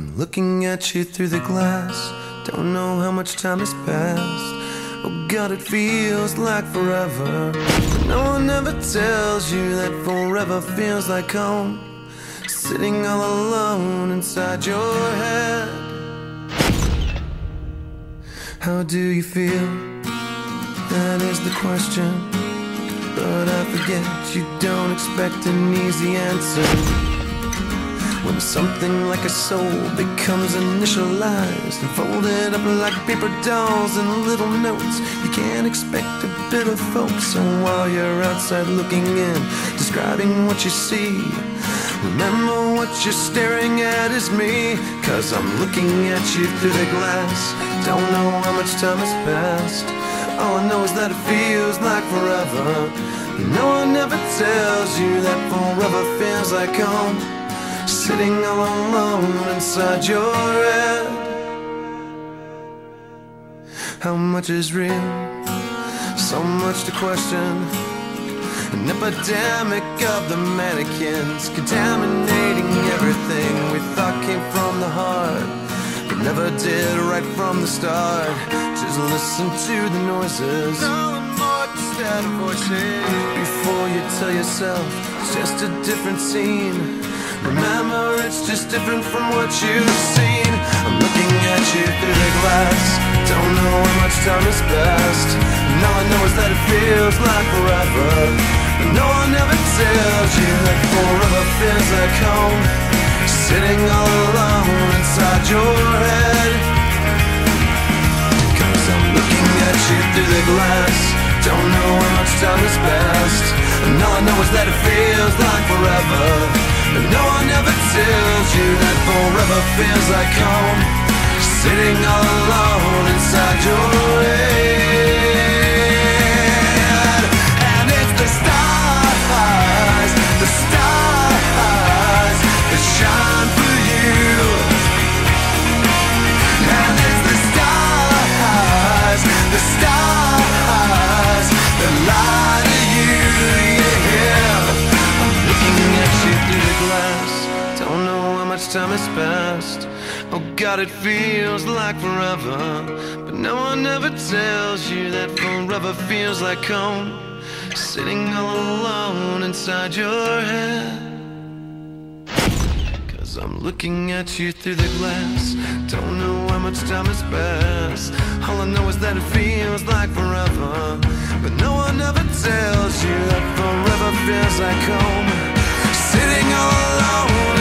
I'm looking at you through the glass. Don't know how much time has passed. Oh God, it feels like forever. No one ever tells you that forever feels like home. Sitting all alone inside your head. How do you feel? That is the question. But I forget you don't expect an easy answer. When something like a soul becomes initialized and folded up like paper dolls and little notes, you can't expect a bit of folks. So while you're outside looking in, describing what you see, remember what you're staring at is me. Cause I'm looking at you through the glass. Don't know how much time has passed. All I know is that it feels like forever. No one ever tells you that forever feels like home sitting all alone inside your head. How much is real? So much to question. An epidemic of the mannequins contaminating everything we thought came from the heart, but never did right from the start. Just listen to the noises. Before you tell yourself it's just a different scene. Remember, it's just different from what you've seen. I'm looking at you through the glass. Don't know how much time has passed. And all I know is that it feels like forever. But no one ever tells you that forever feels like home. Sitting all alone inside your head. Cause I'm looking at you through the glass. Don't know how much time has passed. And all I know is that it feels like forever. Feels like home Sitting all alone inside your Don't know how much time has passed. Oh God, it feels like forever. But no one ever tells you that forever feels like home. Sitting all alone inside your head. Cause I'm looking at you through the glass. Don't know how much time has passed. All I know is that it feels like forever. But no one ever tells you that forever feels like home. Sitting all alone